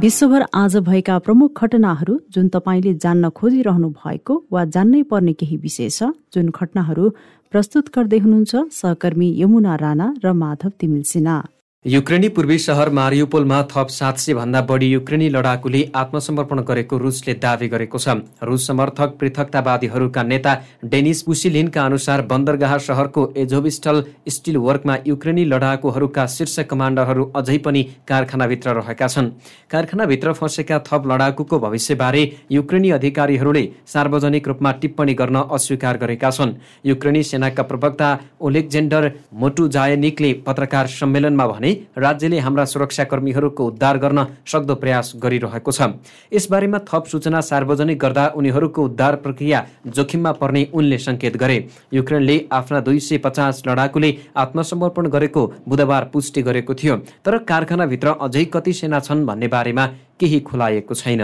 विश्वभर आज भएका प्रमुख घटनाहरू जुन तपाईँले जान्न खोजिरहनु भएको वा जान्नै पर्ने केही विषय छ जुन घटनाहरू प्रस्तुत गर्दै हुनुहुन्छ सहकर्मी यमुना राणा र माधव तिमिल सिन्हा। युक्रेनी पूर्वी सहर मारियुपोलमा थप सात सय भन्दा बढी युक्रेनी लडाकुले आत्मसमर्पण गरेको रुसले दावी गरेको छ। रुस समर्थक पृथकतावादीहरूका नेता डेनिस पुसिलिनका अनुसार बन्दरगाह सहरको एजोबिस्टल स्टिल वर्कमा युक्रेनी लडाकुहरूका शीर्ष कमान्डरहरू अझै पनि कारखानाभित्र रहेका छन्। कारखानाभित्र फँसेका थप लडाकुको भविष्यबारे युक्रेनी अधिकारीहरूले सार्वजनिक रूपमा टिप्पणी गर्न अस्वीकार गरेका छन्। युक्रेनी सेनाका प्रवक्ता ओलेक्जेन्डर मोटुजायनिकले पत्रकार सम्मेलनमा भने राज्यले हाम्रा सुरक्षाकर्मीहरूको उद्धार गर्न सक्दो प्रयास गरिरहेको छ। यसबारेमा थप सूचना सार्वजनिक गर्दा उनीहरूको उद्धार प्रक्रिया जोखिममा पर्ने उनले सङ्केत गरे। युक्रेनले आफ्ना दुई सय पचास लडाकुले आत्मसमर्पण गरेको बुधबार पुष्टि गरेको थियो। तर कारखानाभित्र अझै कति सेना छन् भन्ने बारेमा केही खुलाएको छैन।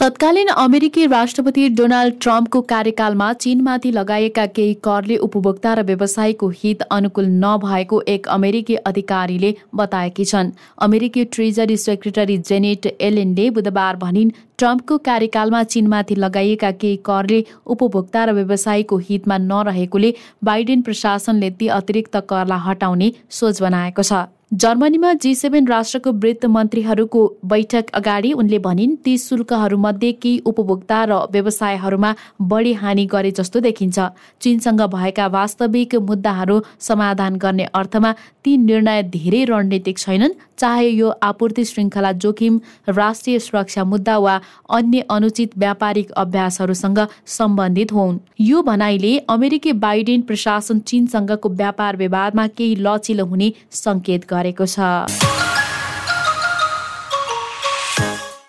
तत्कालीन अमेरिकी राष्ट्रपति डोनाल्ड ट्रम्पको कार्यकालमा चीनमाथि लगाएका केही करले उपभोक्ता र व्यवसायको हित अनुकूल नभएको एक अमेरिकी अधिकारीले बताएकी छन्। अमेरिकी ट्रेजरी सेक्रेटरी जेनेट एलेनले बुधबार भनिन् ट्रम्पको कार्यकालमा चीनमाथि लगाइएका केही करले उपभोक्ता र व्यवसायीको हितमा नरहेकोले बाइडेन प्रशासनले ती अतिरिक्त करलाई हटाउने सोच बनाएको छ। जर्मनीमा जी सेभेन राष्ट्रको वृत्त मन्त्रीहरूको बैठक अगाडि उनले भनिन् ती शुल्कहरूमध्ये केही उपभोक्ता र व्यवसायहरूमा बढी हानि गरे जस्तो देखिन्छ। चीनसँग भएका वास्तविक मुद्दाहरू समाधान गर्ने अर्थमा ती निर्णय धेरै रणनीतिक छैनन्। चाहे यो आपूर्ति श्रृङ्खला जोखिम राष्ट्रिय सुरक्षा मुद्दा वा अन्य अनुचित व्यापारिक अभ्यासहरूसँग सम्बन्धित हुन्। यो भनाइले अमेरिकी बाइडेन प्रशासन चीनसँगको व्यापार विवादमा केही लचिलो हुने सङ्केत गरेको छ।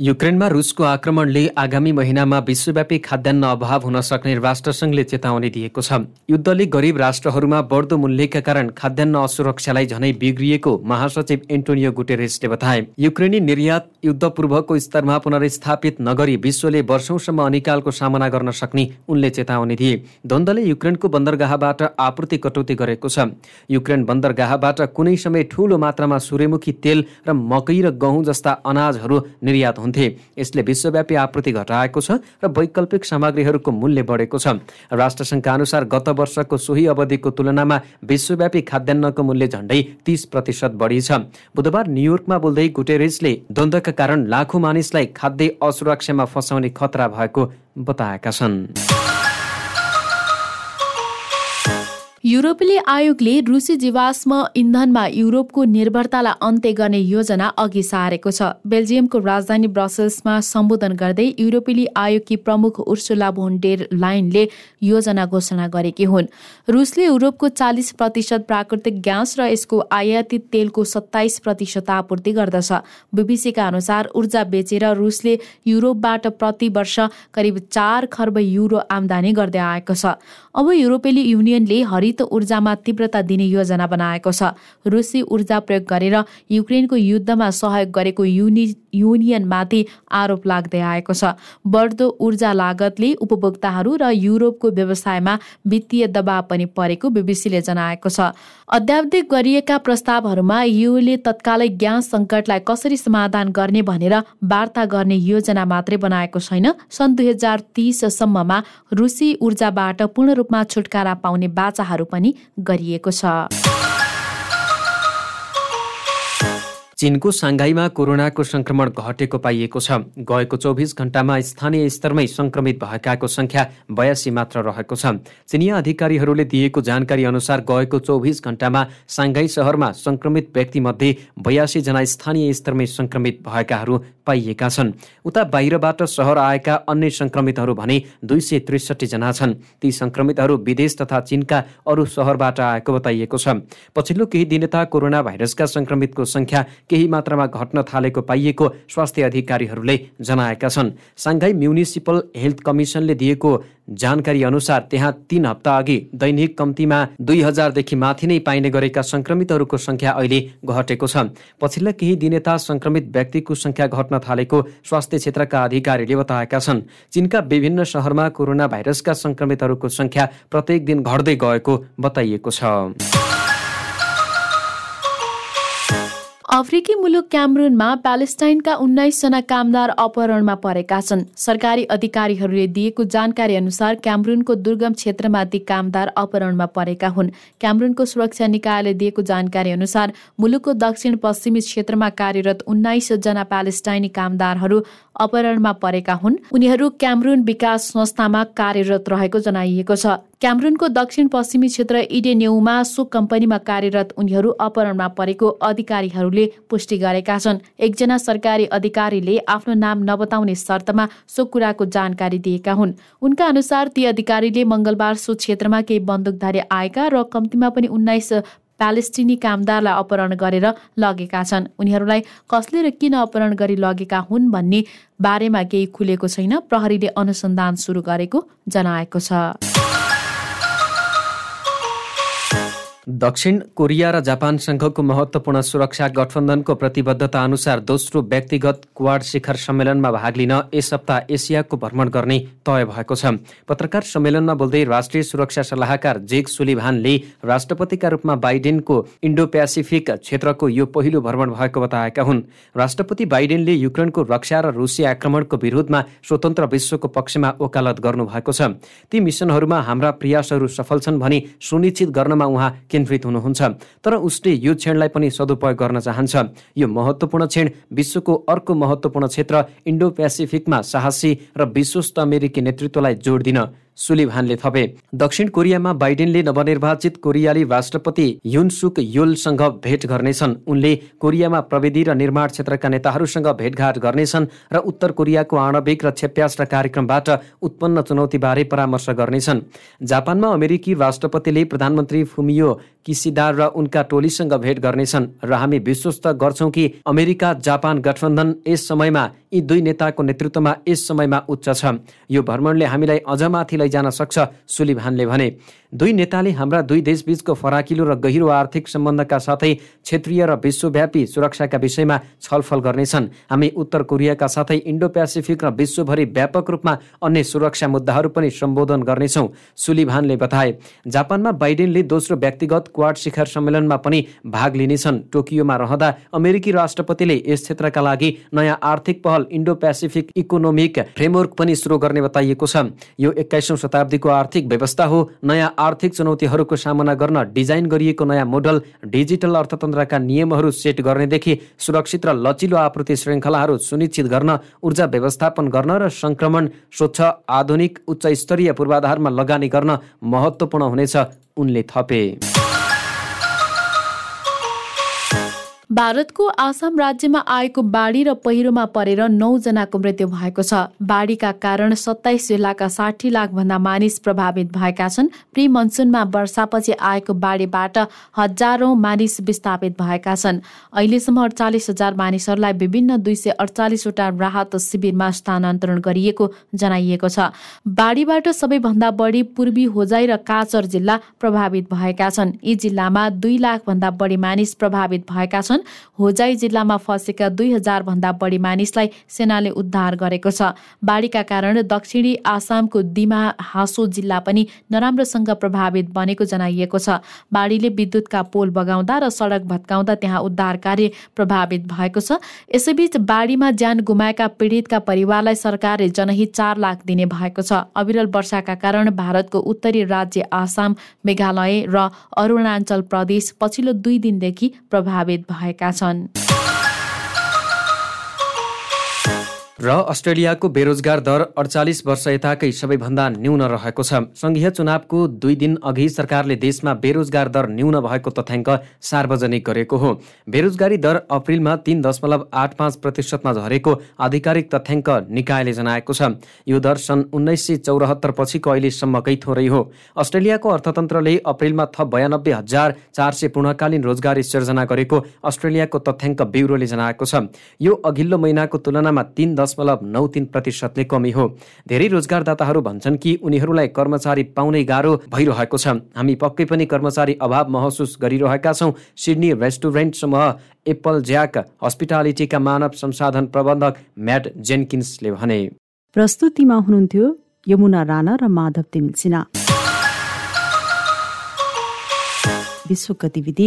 युक्रेनमा रुसको आक्रमणले आगामी महिनामा विश्वव्यापी खाद्यान्न अभाव हुन सक्ने राष्ट्रसङ्घले चेतावनी दिएको छ। युद्धले गरिब राष्ट्रहरूमा बढ्दो मूल्यका कारण खाद्यान्न असुरक्षालाई झनै बिग्रिएको महासचिव एन्टोनियो गुटेरेसले बताए। युक्रेनी निर्यात युद्धपूर्वको स्तरमा पुनर्स्थापित नगरी विश्वले वर्षौंसम्म अनिकालको सामना गर्न सक्ने उनले चेतावनी दिए। द्वन्द्वले युक्रेनको बन्दरगाहबाट आपूर्ति कटौती गरेको छ। युक्रेन बन्दरगाहबाट कुनै समय ठूलो मात्रामा सूर्यमुखी तेल र मकै र गहुँ जस्ता अनाजहरू निर्यात हुन्थे यसले विश्वव्यापी आपूर्ति घटाएको छ र वैकल्पिक सामग्रीहरूको मूल्य बढेको छ। राष्ट्रसङ्घका अनुसार गत वर्षको सोही अवधिको तुलनामा विश्वव्यापी खाद्यान्नको मूल्य झण्डै तीस प्रतिशत बढी छ। बुधबार न्युयोर्कमा बोल्दै गुटेरेसले द्वन्द्वका कारण लाखौँ मानिसलाई खाद्य असुरक्षामा फसाउने खतरा भएको बताएका छन्। युरोपेली आयोगले रुसी जीवाश्म इन्धनमा युरोपको निर्भरतालाई अन्त्य गर्ने योजना अघि सारेको छ। बेल्जियमको राजधानी ब्रसल्समा सम्बोधन गर्दै युरोपेली आयोगकी प्रमुख उर्सुला भोन्डेर लाइनले योजना घोषणा गरेकी हुन्। रुसले युरोपको चालिस प्रतिशत प्राकृतिक ग्यास र यसको आयातित तेलको सत्ताइस प्रतिशत आपूर्ति गर्दछ। बिबिसीका अनुसार ऊर्जा बेचेर रुसले युरोपबाट प्रति वर्ष करिब चार खर्ब युरो आमदानी गर्दै आएको छ। अब युरोपेली युनियनले हरित हरित ऊर्जामा तीव्रता दिने योजना बनाएको छ। रुसी ऊर्जा प्रयोग गरेर युक्रेनको युद्धमा सहयोग गरेको युनि युनियनमाथि आरोप लाग्दै आएको छ। बढ्दो ऊर्जा लागतले उपभोक्ताहरू र युरोपको व्यवसायमा वित्तीय दबाव पनि परेको बिबिसीले जनाएको छ। अध्यावधिक गरिएका प्रस्तावहरूमा युले तत्कालै ग्यास सङ्कटलाई कसरी समाधान गर्ने भनेर वार्ता गर्ने योजना मात्रै बनाएको छैन। सन् दुई हजार तिससम्ममा रुसी ऊर्जाबाट पूर्ण रूपमा छुटकारा पाउने बाचाहरू पनि गरिएको छ। चीनको साङ्घाईमा कोरोनाको संक्रमण घटेको पाइएको छ। गएको चौबिस घण्टामा स्थानीय स्तरमै संक्रमित भएकाको संख्या बयासी मात्र रहेको छ। चिनिया अधिकारीहरूले दिएको जानकारी अनुसार गएको चौबिस घण्टामा साङ्घाई सहरमा संक्रमित व्यक्तिमध्ये बयासी जना स्थानीय स्तरमै संक्रमित भएकाहरू पाइएका छन्। उता बाहिरबाट सहर आएका अन्य संक्रमितहरू भने दुई सय त्रिसठी जना छन्। ती संक्रमितहरू विदेश तथा चीनका अरू सहरबाट आएको बताइएको छ। पछिल्लो केही दिनता कोरोना भाइरसका संक्रमितको संख्या केही मात्रामा घट्न थालेको पाइएको स्वास्थ्य अधिकारीहरूले जनाएका छन्। साङ्घाई म्युनिसिपल हेल्थ कमिसनले दिएको जानकारी अनुसार त्यहाँ तीन हप्ता अघि दैनिक कम्तीमा दुई हजारदेखि माथि नै पाइने गरेका संक्रमितहरूको संख्या अहिले घटेको छ। पछिल्ला केही दिनेता संक्रमित व्यक्तिको संख्या घट्न थालेको स्वास्थ्य क्षेत्रका अधिकारीले बताएका छन्। चीनका विभिन्न सहरमा कोरोना भाइरसका संक्रमितहरूको संख्या प्रत्येक दिन घट्दै गएको बताइएको छ। अफ्रिकी मुलुक क्यामरुनमा प्यालेस्टाइनका उन्नाइसजना कामदार अपहरणमा परेका छन्। सरकारी अधिकारीहरूले दिएको जानकारी अनुसार क्यामरुनको दुर्गम क्षेत्रमा ती कामदार अपहरणमा परेका हुन्। क्यामरुनको सुरक्षा निकायले दिएको जानकारी अनुसार मुलुकको दक्षिण पश्चिमी क्षेत्रमा कार्यरत उन्नाइसजना प्यालेस्टाइनी कामदारहरू अपहरणमा परेका हुन्। उनीहरू क्यामरुन विकास संस्थामा कार्यरत रहेको जनाइएको छ। क्यामरुनको दक्षिण पश्चिमी क्षेत्र इडेन्युमा सो कम्पनीमा कार्यरत उनीहरू अपहरणमा परेको अधिकारीहरूले पुष्टि गरेका छन्। एकजना सरकारी अधिकारीले आफ्नो नाम नबताउने शर्तमा सो कुराको जानकारी दिएका हुन्। उनका अनुसार ती अधिकारीले मङ्गलबार सो क्षेत्रमा केही बन्दुकधारी आएका र कम्तीमा पनि उन्नाइस प्यालेस्टिनी कामदारलाई अपहरण गरेर लगेका छन्। उनीहरूलाई कसले र किन अपहरण गरी लगेका हुन् भन्ने बारेमा केही खुलेको छैन। प्रहरीले अनुसन्धान सुरु गरेको जनाएको छ। दक्षिण कोरिया र जापानसँगको महत्त्वपूर्ण सुरक्षा गठबन्धनको प्रतिबद्धता अनुसार दोस्रो व्यक्तिगत क्वाड शिखर सम्मेलनमा भाग लिन यस सप्ताह एसियाको भ्रमण गर्ने तय भएको छ। पत्रकार सम्मेलनमा बोल्दै राष्ट्रिय सुरक्षा सल्लाहकार जेक सुलिभानले राष्ट्रपतिका रूपमा बाइडेनको इन्डो पेसिफिक क्षेत्रको यो पहिलो भ्रमण भएको बताएका हुन्। राष्ट्रपति बाइडेनले युक्रेनको रक्षा र रुसी आक्रमणको विरोधमा स्वतन्त्र विश्वको पक्षमा वकालत गर्नुभएको छ। ती मिसनहरूमा हाम्रा प्रयासहरू सफल छन् भनी सुनिश्चित गर्नमा उहाँ केन्द्रित हुनुहुन्छ। तर उसले यो क्षणलाई पनि सदुपयोग गर्न चाहन्छ। यो महत्त्वपूर्ण क्षण विश्वको अर्को महत्त्वपूर्ण क्षेत्र इन्डो पेसिफिकमा साहसी र विश्वस्त अमेरिकी नेतृत्वलाई जोड दिन। सुलिभानले थपे। दक्षिण कोरियामा बाइडेनले नवनिर्वाचित कोरियाली राष्ट्रपति युनसुक योलसँग भेट गर्नेछन्। उनले कोरियामा प्रविधि र निर्माण क्षेत्रका नेताहरूसँग भेटघाट गर्नेछन् र उत्तर कोरियाको आणविक र क्षेप्यास्त्र कार्यक्रमबाट उत्पन्न चुनौतीबारे परामर्श गर्नेछन्। जापानमा अमेरिकी राष्ट्रपतिले प्रधानमन्त्री फुमियो किसिदार र उनका टोलीसँग भेट गर्नेछन् र हामी विश्वस्त गर्छौँ कि अमेरिका जापान गठबन्धन यस समयमा यी दुई नेताको नेतृत्वमा यस समयमा उच्च छ। यो भ्रमणले हामीलाई अझ माथि लैजान सक्छ सुलिभानले भने। दुई नेताले हाम्रा दुई देशबीचको फराकिलो र गहिरो आर्थिक सम्बन्धका साथै क्षेत्रीय र विश्वव्यापी सुरक्षाका विषयमा छलफल गर्नेछन्। हामी उत्तर कोरियाका साथै इन्डो पेसिफिक र विश्वभरि व्यापक रूपमा अन्य सुरक्षा मुद्दाहरू पनि सम्बोधन गर्नेछौँ सुलिभानले बताए। जापानमा बाइडेनले दोस्रो व्यक्तिगत क्वाड शिखर सम्मेलनमा पनि भाग लिनेछन्। टोकियोमा रहँदा अमेरिकी राष्ट्रपतिले यस क्षेत्रका लागि नयाँ आर्थिक पहल इन्डो पेसिफिक इकोनोमिक फ्रेमवर्क पनि सुरु गर्ने बताइएको छ। यो एक्काइसौँ शताब्दीको आर्थिक व्यवस्था हो। नयाँ आर्थिक चुनौतीहरूको सामना गर्न डिजाइन गरिएको नयाँ मोडल डिजिटल अर्थतन्त्रका नियमहरू सेट गर्नेदेखि सुरक्षित र लचिलो आपूर्ति श्रृङ्खलाहरू सुनिश्चित गर्न ऊर्जा व्यवस्थापन गर्न र सङ्क्रमण स्वच्छ आधुनिक उच्च स्तरीय पूर्वाधारमा लगानी गर्न महत्त्वपूर्ण हुनेछ उनले थपे। भारतको आसाम राज्यमा आएको बाढी र पहिरोमा परेर नौजनाको मृत्यु भएको छ। बाढीका कारण सत्ताइस जिल्लाका साठी लाखभन्दा मानिस प्रभावित भएका छन्। प्री मनसुनमा वर्षापछि आएको बाढीबाट हजारौं मानिस विस्थापित भएका छन्। अहिलेसम्म अडचालिस हजार मानिसहरूलाई विभिन्न दुई सय अडचालिसवटा राहत शिविरमा स्थानान्तरण गरिएको जनाइएको छ। बाढीबाट सबैभन्दा बढी पूर्वी होजाई र काचर जिल्ला प्रभावित भएका छन्। यी जिल्लामा दुई लाखभन्दा बढी मानिस प्रभावित भएका छन्। होजाई जिल्लामा फँसेका दुई हजार भन्दा बढी मानिसलाई सेनाले उद्धार गरेको छ। बाढीका कारण दक्षिणी आसामको दिमा हासो जिल्ला पनि नराम्रोसँग प्रभावित बनेको जनाइएको छ। बाढीले विद्युतका पोल बगाउँदा र सडक भत्काउँदा त्यहाँ उद्धार कार्य प्रभावित भएको छ। यसैबीच बाढीमा ज्यान गुमाएका पीडितका परिवारलाई सरकारले जनहित चार लाख दिने भएको छ। अविरल वर्षाका कारण भारतको उत्तरी राज्य आसाम मेघालय र अरुणाञ्चल प्रदेश पछिल्लो दुई दिनदेखि प्रभावित भए भएका छन् र अस्ट्रेलियाको बेरोजगार दर अडचालिस वर्ष यताकै सबैभन्दा न्यून रहेको छ। संघीय चुनावको दुई दिन अघि सरकारले देशमा बेरोजगार दर न्यून भएको तथ्याङ्क सार्वजनिक गरेको हो। बेरोजगारी दर अप्रिलमा तीन दशमलव आठ पाँच प्रतिशतमा झरेको आधिकारिक तथ्याङ्क निकायले जनाएको छ। यो दर सन् उन्नाइस सय चौरात्तर पछिको अहिलेसम्मकै थोरै हो। अस्ट्रेलियाको अर्थतन्त्रले अप्रिलमा थप बयानब्बे हजार चार सय पूर्णकालीन रोजगारी सिर्जना गरेको अस्ट्रेलियाको तथ्याङ्क ब्युरोले जनाएको छ। यो अघिल्लो महिनाको तुलनामा तीन दशमलव नौ तिन प्रतिशतले कमी हो। धेरै रोजगारदाताहरू भन्छन् कि उनीहरूलाई कर्मचारी पाउनै गाह्रो भइरहेको छ। हामी पक्कै पनि कर्मचारी अभाव महसुस गरिरहेका छौँ सिडनी रेस्टुरेन्ट समूह एप्पल ज्याक हस्पिटालिटीका मानव संसाधन प्रबन्धक म्याट जेनकिन्सले भने। प्रस्तुतिमा हुनुहुन्थ्यो यमुना राणा र माधव तिमिल विश्व गतिविधि